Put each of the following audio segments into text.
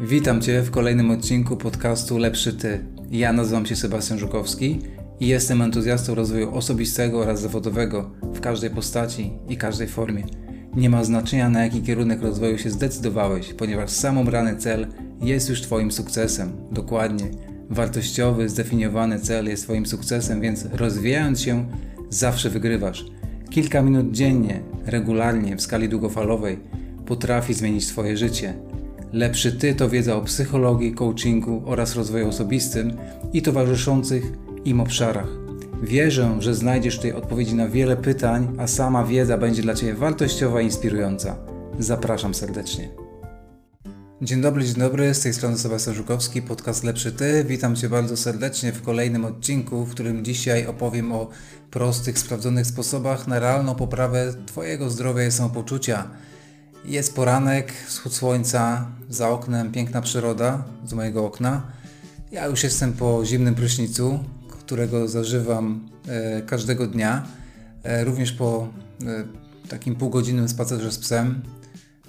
Witam Cię w kolejnym odcinku podcastu Lepszy Ty. Ja nazywam się Sebastian Żukowski i jestem entuzjastą rozwoju osobistego oraz zawodowego w każdej postaci i każdej formie. Nie ma znaczenia na jaki kierunek rozwoju się zdecydowałeś, ponieważ sam obrany cel jest już Twoim sukcesem. Dokładnie. Wartościowy, zdefiniowany cel jest Twoim sukcesem, więc rozwijając się, zawsze wygrywasz. Kilka minut dziennie, regularnie, w skali długofalowej potrafi zmienić Twoje życie. Lepszy Ty to wiedza o psychologii, coachingu oraz rozwoju osobistym i towarzyszących im obszarach. Wierzę, że znajdziesz tutaj odpowiedzi na wiele pytań, a sama wiedza będzie dla Ciebie wartościowa i inspirująca. Zapraszam serdecznie. Dzień dobry, dzień dobry, z tej strony Sebastian Żukowski, podcast Lepszy Ty. Witam Cię bardzo serdecznie w kolejnym odcinku, w którym dzisiaj opowiem o prostych, sprawdzonych sposobach na realną poprawę Twojego zdrowia i samopoczucia. Jest poranek, wschód słońca, za oknem piękna przyroda z mojego okna. Ja już jestem po zimnym prysznicu, którego zażywam e, każdego dnia. E, również po e, takim półgodzinnym spacerze z psem.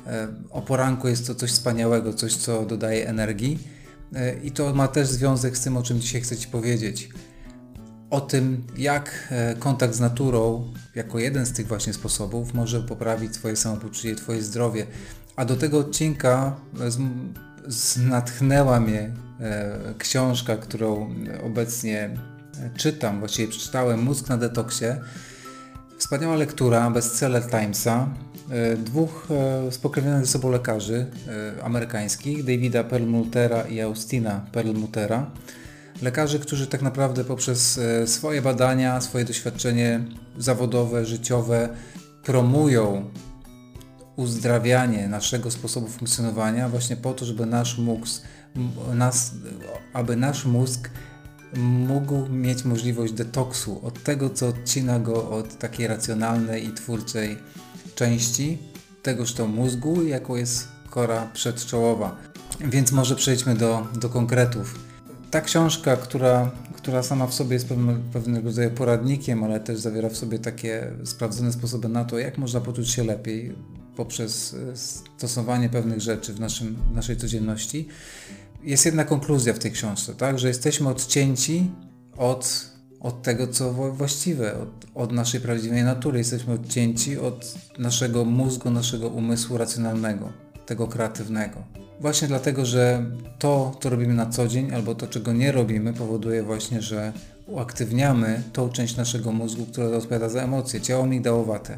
E, o poranku jest to coś wspaniałego, coś co dodaje energii. E, I to ma też związek z tym, o czym dzisiaj chcę Ci powiedzieć o tym, jak e, kontakt z naturą, jako jeden z tych właśnie sposobów, może poprawić Twoje samopoczucie, Twoje zdrowie. A do tego odcinka natchnęła mnie e, książka, którą obecnie e, czytam, właściwie przeczytałem Mózg na detoksie. Wspaniała lektura, bestseller Timesa, dwóch spokrewnionych ze sobą lekarzy amerykańskich, Davida Perlmuttera i Austina Perlmuttera lekarzy, którzy tak naprawdę poprzez e, swoje badania, swoje doświadczenie zawodowe, życiowe promują uzdrawianie naszego sposobu funkcjonowania właśnie po to, żeby nasz mózg, nas, aby nasz mózg mógł mieć możliwość detoksu od tego, co odcina go od takiej racjonalnej i twórczej części tegoż to mózgu, jaką jest kora przedczołowa. Więc może przejdźmy do, do konkretów ta książka, która, która sama w sobie jest pewnego, pewnego rodzaju poradnikiem, ale też zawiera w sobie takie sprawdzone sposoby na to, jak można poczuć się lepiej poprzez e, stosowanie pewnych rzeczy w, naszym, w naszej codzienności. Jest jedna konkluzja w tej książce, tak? że jesteśmy odcięci od, od tego, co właściwe, od, od naszej prawdziwej natury. Jesteśmy odcięci od naszego mózgu, naszego umysłu racjonalnego, tego kreatywnego. Właśnie dlatego, że to, co robimy na co dzień, albo to, czego nie robimy, powoduje właśnie, że uaktywniamy tą część naszego mózgu, która odpowiada za emocje, ciało migdałowate.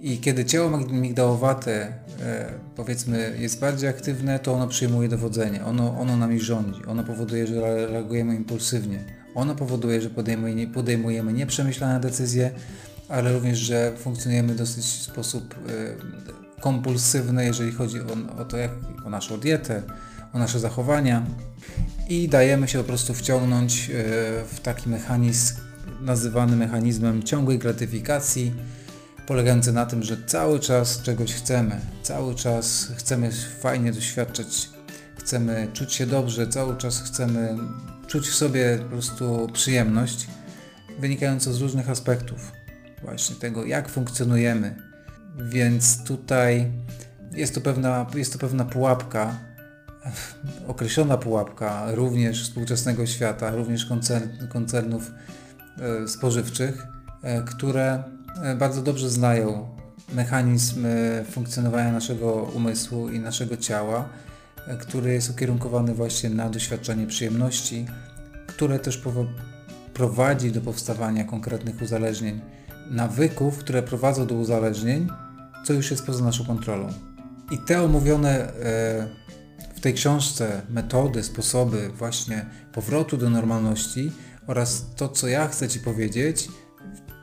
I kiedy ciało migdałowate, e, powiedzmy, jest bardziej aktywne, to ono przyjmuje dowodzenie, ono, ono nami rządzi, ono powoduje, że reagujemy impulsywnie, ono powoduje, że podejmujemy, podejmujemy nieprzemyślane decyzje, ale również, że funkcjonujemy w dosyć sposób e, kompulsywne, jeżeli chodzi o, o to, jak, o naszą dietę, o nasze zachowania. I dajemy się po prostu wciągnąć e, w taki mechanizm nazywany mechanizmem ciągłej gratyfikacji, polegający na tym, że cały czas czegoś chcemy, cały czas chcemy fajnie doświadczać, chcemy czuć się dobrze, cały czas chcemy czuć w sobie po prostu przyjemność wynikającą z różnych aspektów. Właśnie tego, jak funkcjonujemy, więc tutaj jest to pewna, jest to pewna pułapka, określona pułapka również współczesnego świata, również koncern, koncernów e, spożywczych, e, które e, bardzo dobrze znają mechanizm funkcjonowania naszego umysłu i naszego ciała, który jest ukierunkowany właśnie na doświadczenie przyjemności, które też prowadzi do powstawania konkretnych uzależnień, nawyków, które prowadzą do uzależnień, co już jest poza naszą kontrolą. I te omówione e, w tej książce metody, sposoby właśnie powrotu do normalności oraz to, co ja chcę Ci powiedzieć,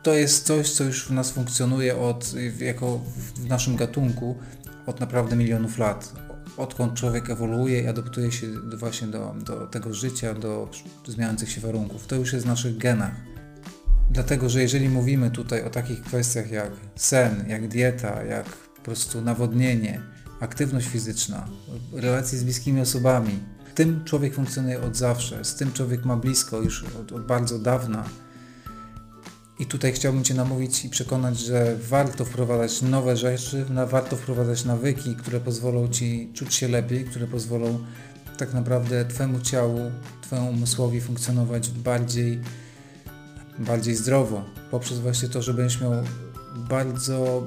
to jest coś, co już w nas funkcjonuje od, jako w naszym gatunku od naprawdę milionów lat. Odkąd człowiek ewoluuje i adoptuje się właśnie do, do tego życia, do zmieniających się warunków. To już jest w naszych genach. Dlatego, że jeżeli mówimy tutaj o takich kwestiach jak sen, jak dieta, jak po prostu nawodnienie, aktywność fizyczna, relacje z bliskimi osobami, tym człowiek funkcjonuje od zawsze, z tym człowiek ma blisko już od, od bardzo dawna. I tutaj chciałbym Cię namówić i przekonać, że warto wprowadzać nowe rzeczy, warto wprowadzać nawyki, które pozwolą Ci czuć się lepiej, które pozwolą tak naprawdę Twojemu ciału, Twojemu umysłowi funkcjonować bardziej, bardziej zdrowo, poprzez właśnie to, że będziesz miał bardzo,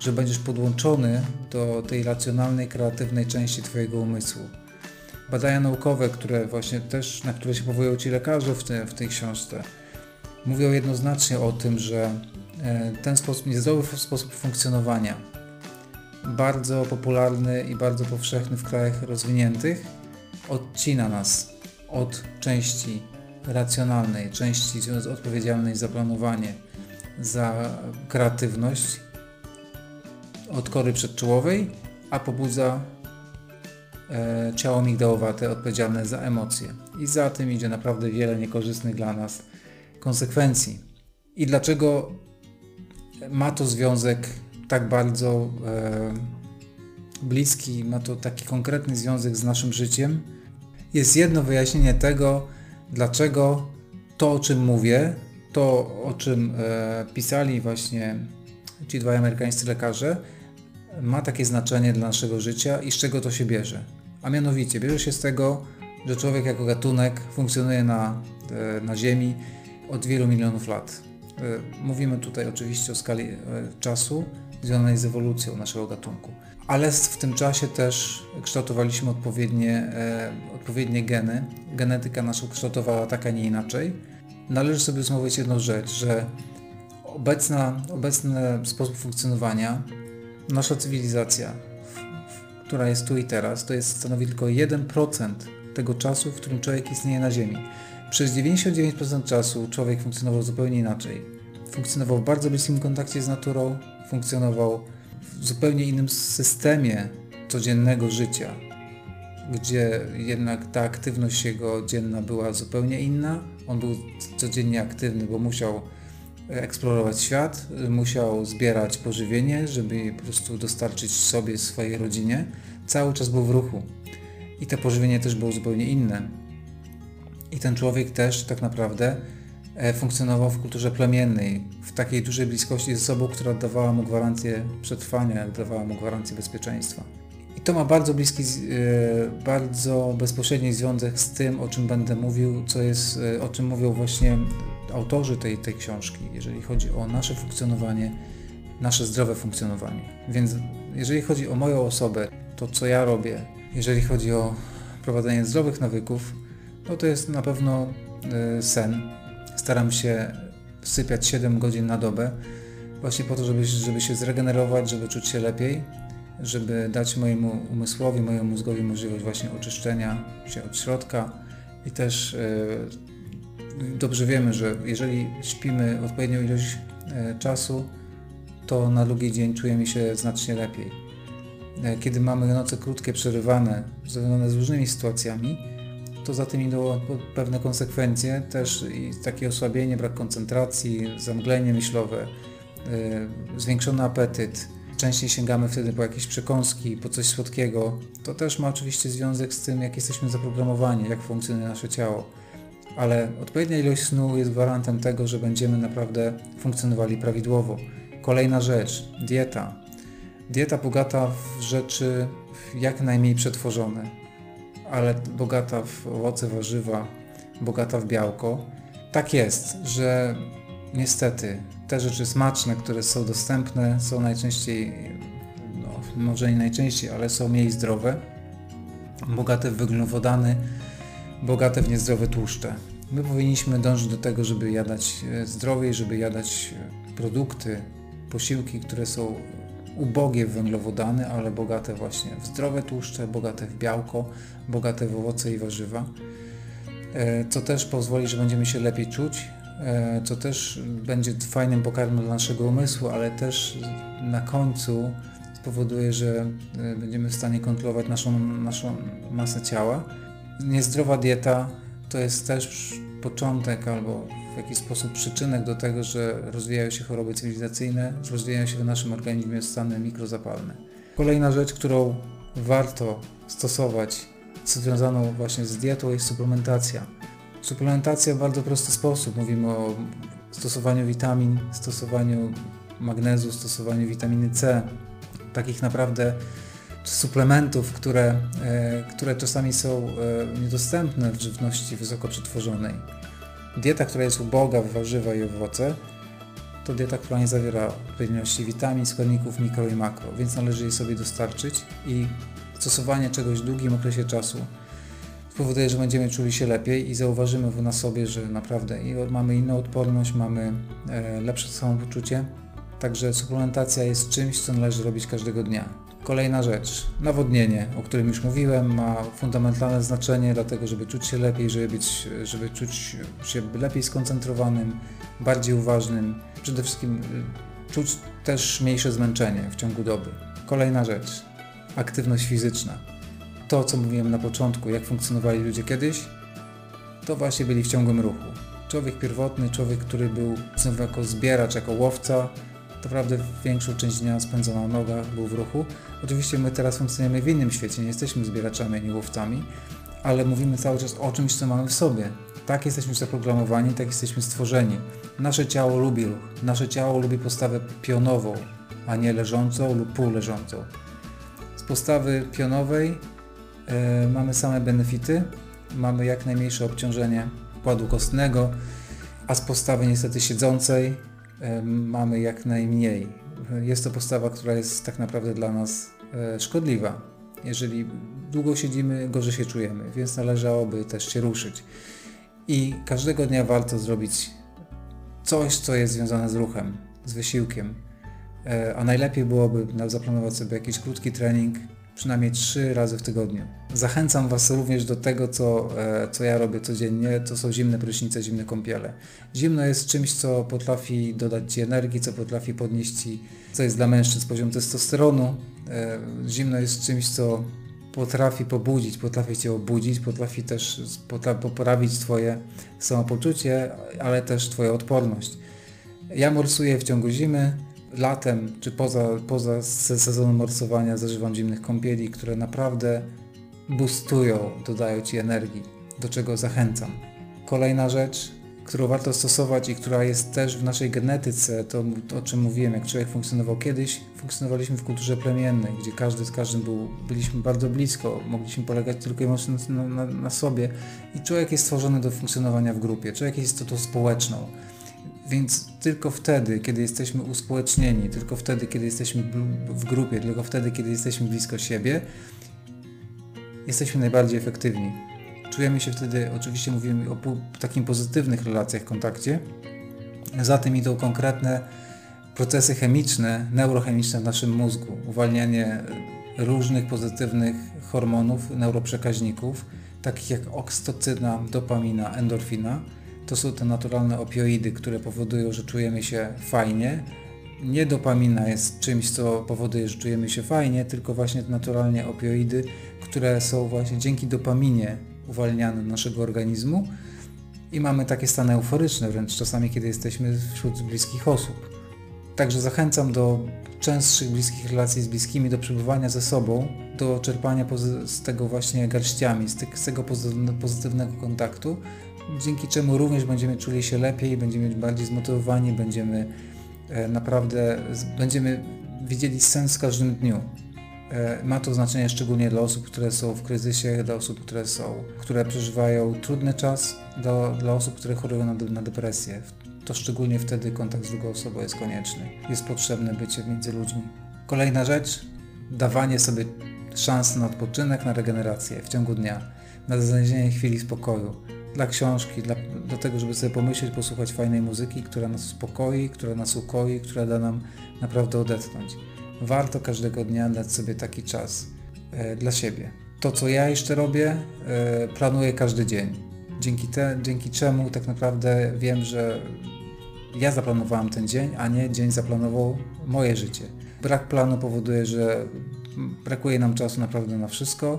że będziesz podłączony do tej racjonalnej, kreatywnej części Twojego umysłu. Badania naukowe, które właśnie też, na które się powołują Ci lekarze w, te, w tej książce, mówią jednoznacznie o tym, że e, ten sposób, niezdrowy sposób funkcjonowania, bardzo popularny i bardzo powszechny w krajach rozwiniętych, odcina nas od części racjonalnej, części odpowiedzialnej za planowanie, za kreatywność, od kory przedczołowej, a pobudza e, ciało migdałowate odpowiedzialne za emocje. I za tym idzie naprawdę wiele niekorzystnych dla nas konsekwencji. I dlaczego ma to związek tak bardzo e, bliski, ma to taki konkretny związek z naszym życiem? Jest jedno wyjaśnienie tego, dlaczego to, o czym mówię, to, o czym e, pisali właśnie ci dwaj amerykańscy lekarze, ma takie znaczenie dla naszego życia i z czego to się bierze. A mianowicie, bierze się z tego, że człowiek jako gatunek funkcjonuje na, e, na Ziemi od wielu milionów lat. E, mówimy tutaj oczywiście o skali e, czasu związanej z ewolucją naszego gatunku. Ale w tym czasie też kształtowaliśmy odpowiednie, e, odpowiednie geny. Genetyka nasza kształtowała tak, a nie inaczej. Należy sobie zmówić jedną rzecz, że obecna, obecny sposób funkcjonowania, nasza cywilizacja, która jest tu i teraz, to jest stanowi tylko 1% tego czasu, w którym człowiek istnieje na Ziemi. Przez 99% czasu człowiek funkcjonował zupełnie inaczej. Funkcjonował w bardzo bliskim kontakcie z naturą, funkcjonował w zupełnie innym systemie codziennego życia, gdzie jednak ta aktywność jego dzienna była zupełnie inna. On był codziennie aktywny, bo musiał eksplorować świat, musiał zbierać pożywienie, żeby po prostu dostarczyć sobie, swojej rodzinie. Cały czas był w ruchu. I to pożywienie też było zupełnie inne i ten człowiek też tak naprawdę funkcjonował w kulturze plemiennej, w takiej dużej bliskości ze sobą, która dawała mu gwarancję przetrwania, dawała mu gwarancję bezpieczeństwa. I to ma bardzo bliski, e, bardzo bezpośredni związek z tym, o czym będę mówił, co jest, e, o czym mówią właśnie autorzy tej, tej książki, jeżeli chodzi o nasze funkcjonowanie, nasze zdrowe funkcjonowanie. Więc jeżeli chodzi o moją osobę, to co ja robię, jeżeli chodzi o prowadzenie zdrowych nawyków, no to jest na pewno sen. Staram się sypiać 7 godzin na dobę, właśnie po to, żeby, żeby się zregenerować, żeby czuć się lepiej, żeby dać mojemu umysłowi, mojemu mózgowi możliwość właśnie oczyszczenia się od środka i też yy, dobrze wiemy, że jeżeli śpimy odpowiednią ilość yy, czasu, to na drugi dzień czujemy się znacznie lepiej. Yy, kiedy mamy noce krótkie, przerywane, związane z różnymi sytuacjami, to za tym idą pewne konsekwencje, też i takie osłabienie, brak koncentracji, zamglenie myślowe, yy, zwiększony apetyt. Częściej sięgamy wtedy po jakieś przekąski, po coś słodkiego. To też ma oczywiście związek z tym, jak jesteśmy zaprogramowani, jak funkcjonuje nasze ciało. Ale odpowiednia ilość snu jest gwarantem tego, że będziemy naprawdę funkcjonowali prawidłowo. Kolejna rzecz, dieta. Dieta bogata w rzeczy jak najmniej przetworzone ale bogata w owoce, warzywa, bogata w białko. Tak jest, że niestety te rzeczy smaczne, które są dostępne, są najczęściej, no, może nie najczęściej, ale są mniej zdrowe, bogate w węglowodany, bogate w niezdrowe tłuszcze. My powinniśmy dążyć do tego, żeby jadać e, zdrowiej, żeby jadać e, produkty, posiłki, które są ubogie w węglowodany, ale bogate właśnie w zdrowe tłuszcze, bogate w białko, bogate w owoce i warzywa, e, co też pozwoli, że będziemy się lepiej czuć, e, co też będzie fajnym pokarmem dla naszego umysłu, ale też na końcu spowoduje, że e, będziemy w stanie kontrolować naszą, naszą masę ciała. Niezdrowa dieta to jest też początek albo w jakiś sposób przyczynek do tego, że rozwijają się choroby cywilizacyjne, że rozwijają się w naszym organizmie stany mikrozapalne. Kolejna rzecz, którą warto stosować, związaną właśnie z dietą, jest suplementacja. Suplementacja w bardzo prosty sposób. Mówimy o stosowaniu witamin, stosowaniu magnezu, stosowaniu witaminy C, takich naprawdę suplementów, które, e, które czasami są e, niedostępne w żywności wysoko przetworzonej. Dieta, która jest uboga w warzywa i owoce, to dieta, która nie zawiera odpowiedniości witamin, składników mikro i makro, więc należy jej sobie dostarczyć i stosowanie czegoś w długim okresie czasu spowoduje, że będziemy czuli się lepiej i zauważymy na sobie, że naprawdę mamy inną odporność, mamy e, lepsze samopoczucie. Także suplementacja jest czymś, co należy robić każdego dnia. Kolejna rzecz, nawodnienie, o którym już mówiłem, ma fundamentalne znaczenie, dlatego żeby czuć się lepiej, żeby, być, żeby czuć się lepiej skoncentrowanym, bardziej uważnym, przede wszystkim y, czuć też mniejsze zmęczenie w ciągu doby. Kolejna rzecz, aktywność fizyczna. To, co mówiłem na początku, jak funkcjonowali ludzie kiedyś, to właśnie byli w ciągłym ruchu. Człowiek pierwotny, człowiek, który był jako zbieracz, jako łowca, naprawdę większą część dnia spędzał na nogach, był w ruchu. Oczywiście my teraz funkcjonujemy w innym świecie, nie jesteśmy zbieraczami ani łowcami, ale mówimy cały czas o czymś, co mamy w sobie. Tak jesteśmy zaprogramowani, tak jesteśmy stworzeni. Nasze ciało lubi ruch, nasze ciało lubi postawę pionową, a nie leżącą lub półleżącą. Z postawy pionowej yy, mamy same benefity, mamy jak najmniejsze obciążenie układu kostnego, a z postawy niestety siedzącej mamy jak najmniej. Jest to postawa, która jest tak naprawdę dla nas e, szkodliwa. Jeżeli długo siedzimy, gorzej się czujemy, więc należałoby też się ruszyć. I każdego dnia warto zrobić coś, co jest związane z ruchem, z wysiłkiem. E, a najlepiej byłoby zaplanować sobie jakiś krótki trening, przynajmniej trzy razy w tygodniu. Zachęcam Was również do tego, co, e, co ja robię codziennie, to są zimne prysznice, zimne kąpiele. Zimno jest czymś, co potrafi dodać Ci energii, co potrafi podnieść Ci, co jest dla mężczyzn poziom testosteronu. E, zimno jest czymś, co potrafi pobudzić, potrafi Cię obudzić, potrafi też poprawić Twoje samopoczucie, ale też Twoją odporność. Ja morsuję w ciągu zimy, latem czy poza, poza sezonem morsowania zażywam zimnych kąpieli, które naprawdę boostują, dodają Ci energii, do czego zachęcam. Kolejna rzecz, którą warto stosować i która jest też w naszej genetyce, to, o czym mówiłem, jak człowiek funkcjonował kiedyś, funkcjonowaliśmy w kulturze plemiennej, gdzie każdy z każdym był, byliśmy bardzo blisko, mogliśmy polegać tylko i wyłącznie na, na, na sobie i człowiek jest stworzony do funkcjonowania w grupie, człowiek jest istotą społeczną. Więc tylko wtedy, kiedy jesteśmy uspołecznieni, tylko wtedy, kiedy jesteśmy w grupie, tylko wtedy, kiedy jesteśmy blisko siebie, jesteśmy najbardziej efektywni. Czujemy się wtedy, oczywiście mówimy o takim pozytywnych relacjach, kontakcie. Za tym idą konkretne procesy chemiczne, neurochemiczne w naszym mózgu. Uwalnianie różnych pozytywnych hormonów, neuroprzekaźników, takich jak oksytocyna, dopamina, endorfina to są te naturalne opioidy, które powodują, że czujemy się fajnie. Nie dopamina jest czymś, co powoduje, że czujemy się fajnie, tylko właśnie te naturalnie opioidy, które są właśnie dzięki dopaminie uwalniane naszego organizmu i mamy takie stany euforyczne wręcz czasami, kiedy jesteśmy wśród bliskich osób. Także zachęcam do częstszych bliskich relacji z bliskimi, do przebywania ze sobą, do czerpania z tego właśnie garściami, z tego pozytywnego kontaktu, dzięki czemu również będziemy czuli się lepiej, będziemy bardziej zmotywowani, będziemy e, naprawdę, będziemy widzieli sens w każdym dniu. E, ma to znaczenie szczególnie dla osób, które są w kryzysie, dla osób, które są, które przeżywają trudny czas, dla, dla osób, które chorują na, na depresję. To szczególnie wtedy kontakt z drugą osobą jest konieczny. Jest potrzebne bycie między ludźmi. Kolejna rzecz, dawanie sobie szans na odpoczynek, na regenerację w ciągu dnia, na znalezienie chwili spokoju dla książki, dla, do tego, żeby sobie pomyśleć, posłuchać fajnej muzyki, która nas uspokoi, która nas ukoi, która da nam naprawdę odetchnąć. Warto każdego dnia dać sobie taki czas e, dla siebie. To, co ja jeszcze robię, e, planuję każdy dzień. Dzięki, te, dzięki czemu tak naprawdę wiem, że ja zaplanowałem ten dzień, a nie dzień zaplanował moje życie. Brak planu powoduje, że brakuje nam czasu naprawdę na wszystko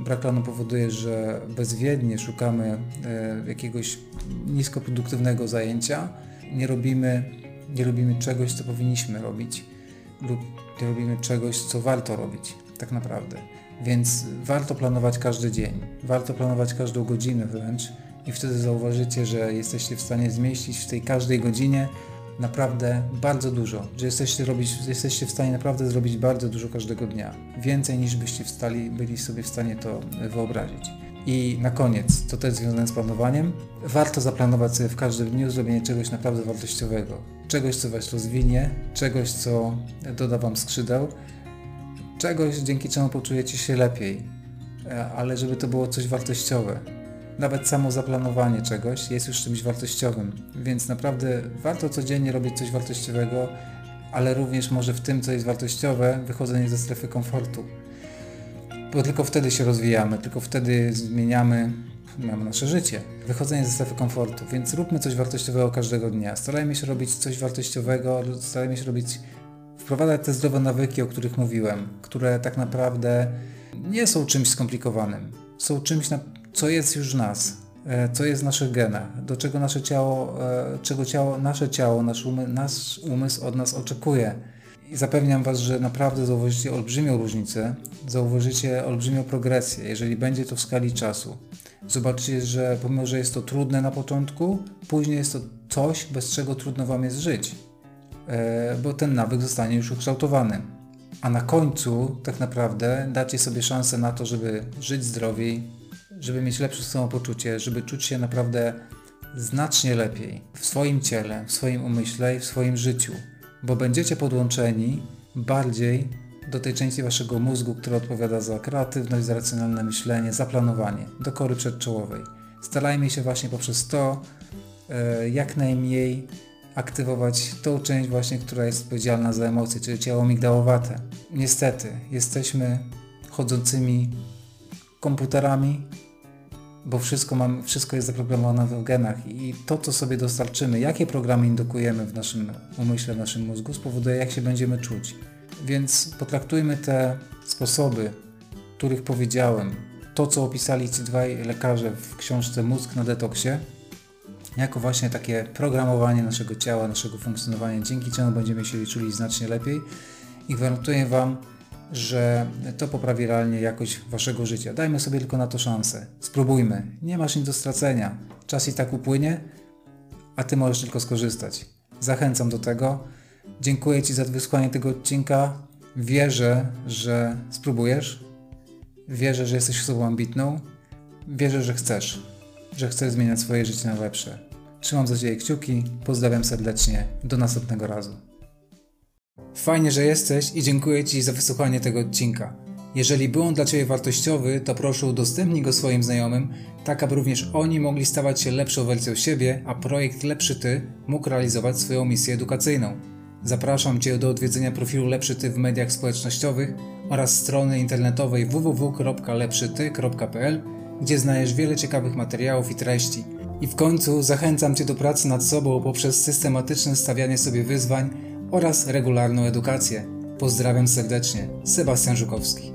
Brak planu powoduje, że bezwiednie szukamy e, jakiegoś niskoproduktywnego zajęcia, nie robimy, nie robimy czegoś, co powinniśmy robić lub nie robimy czegoś, co warto robić tak naprawdę. Więc warto planować każdy dzień, warto planować każdą godzinę wręcz i wtedy zauważycie, że jesteście w stanie zmieścić w tej każdej godzinie naprawdę bardzo dużo, że jesteście, robić, jesteście w stanie naprawdę zrobić bardzo dużo każdego dnia. Więcej niż byście wstali, byli sobie w stanie to wyobrazić. I na koniec, to też związane z planowaniem, warto zaplanować sobie w każdym dniu zrobienie czegoś naprawdę wartościowego. Czegoś, co Was rozwinie, czegoś, co doda Wam skrzydeł, czegoś, dzięki czemu poczujecie się lepiej, e, ale żeby to było coś wartościowe. Nawet samo zaplanowanie czegoś jest już czymś wartościowym, więc naprawdę warto codziennie robić coś wartościowego, ale również może w tym, co jest wartościowe, wychodzenie ze strefy komfortu. Bo tylko wtedy się rozwijamy, tylko wtedy zmieniamy mamy nasze życie. Wychodzenie ze strefy komfortu, więc róbmy coś wartościowego każdego dnia. Starajmy się robić coś wartościowego, starajmy się robić, wprowadzać te zdrowe nawyki, o których mówiłem, które tak naprawdę nie są czymś skomplikowanym. Są czymś, co jest już nas, e, co jest w naszych genach, do czego nasze ciało, e, czego ciało, nasze ciało, nasz, nasz umysł od nas oczekuje. I zapewniam Was, że naprawdę zauważycie olbrzymią różnicę, zauważycie olbrzymią progresję, jeżeli będzie to w skali czasu. Zobaczycie, że pomimo, że jest to trudne na początku, później jest to coś, bez czego trudno Wam jest żyć, e, bo ten nawyk zostanie już ukształtowany. A na końcu tak naprawdę dacie sobie szansę na to, żeby żyć zdrowiej, żeby mieć lepsze samopoczucie, żeby czuć się naprawdę znacznie lepiej w swoim ciele, w swoim umyśle i w swoim życiu, bo będziecie podłączeni bardziej do tej części waszego mózgu, która odpowiada za kreatywność, za racjonalne myślenie, za planowanie, do kory przedczołowej. Starajmy się właśnie poprzez to e, jak najmniej aktywować tą część właśnie, która jest odpowiedzialna za emocje, czyli ciało migdałowate. Niestety, jesteśmy chodzącymi komputerami, bo wszystko, mam, wszystko jest zaprogramowane w genach i to, co sobie dostarczymy, jakie programy indukujemy w naszym umyśle, w naszym mózgu, spowoduje, jak się będziemy czuć. Więc potraktujmy te sposoby, których powiedziałem, to, co opisali ci dwaj lekarze w książce Mózg na detoksie, jako właśnie takie programowanie naszego ciała, naszego funkcjonowania, dzięki czemu będziemy się czuli znacznie lepiej i gwarantuję Wam, że to poprawi realnie jakość Waszego życia. Dajmy sobie tylko na to szansę. Spróbujmy. Nie masz nic do stracenia. Czas i tak upłynie, a Ty możesz tylko skorzystać. Zachęcam do tego. Dziękuję Ci za wysłanie tego odcinka. Wierzę, że spróbujesz. Wierzę, że jesteś osobą ambitną. Wierzę, że chcesz. Że chcesz zmieniać swoje życie na lepsze. Trzymam za Ciebie kciuki. Pozdrawiam serdecznie. Do następnego razu. Fajnie, że jesteś i dziękuję Ci za wysłuchanie tego odcinka. Jeżeli był on dla Ciebie wartościowy, to proszę udostępnij go swoim znajomym, tak aby również oni mogli stawać się lepszą wersją siebie, a projekt Lepszy Ty mógł realizować swoją misję edukacyjną. Zapraszam Cię do odwiedzenia profilu Lepszy Ty w mediach społecznościowych oraz strony internetowej www.lepszyty.pl, gdzie znajdziesz wiele ciekawych materiałów i treści. I w końcu zachęcam Cię do pracy nad sobą poprzez systematyczne stawianie sobie wyzwań oraz regularną edukację. Pozdrawiam serdecznie, Sebastian Żukowski.